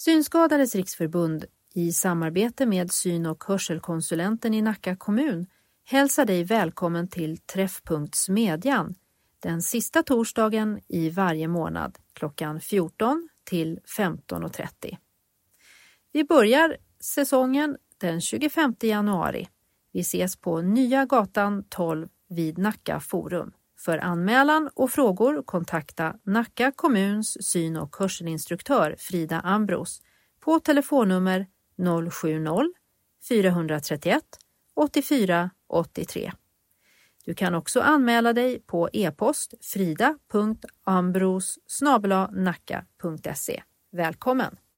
Synskadades riksförbund i samarbete med syn och hörselkonsulenten i Nacka kommun hälsar dig välkommen till Träffpunkt Smedjan den sista torsdagen i varje månad klockan 14 till 15.30. Vi börjar säsongen den 25 januari. Vi ses på Nya gatan 12 vid Nacka Forum. För anmälan och frågor kontakta Nacka kommuns syn och hörselinstruktör Frida Ambros på telefonnummer 070-431 84 83. Du kan också anmäla dig på e-post frida.ambros nacka.se. Välkommen!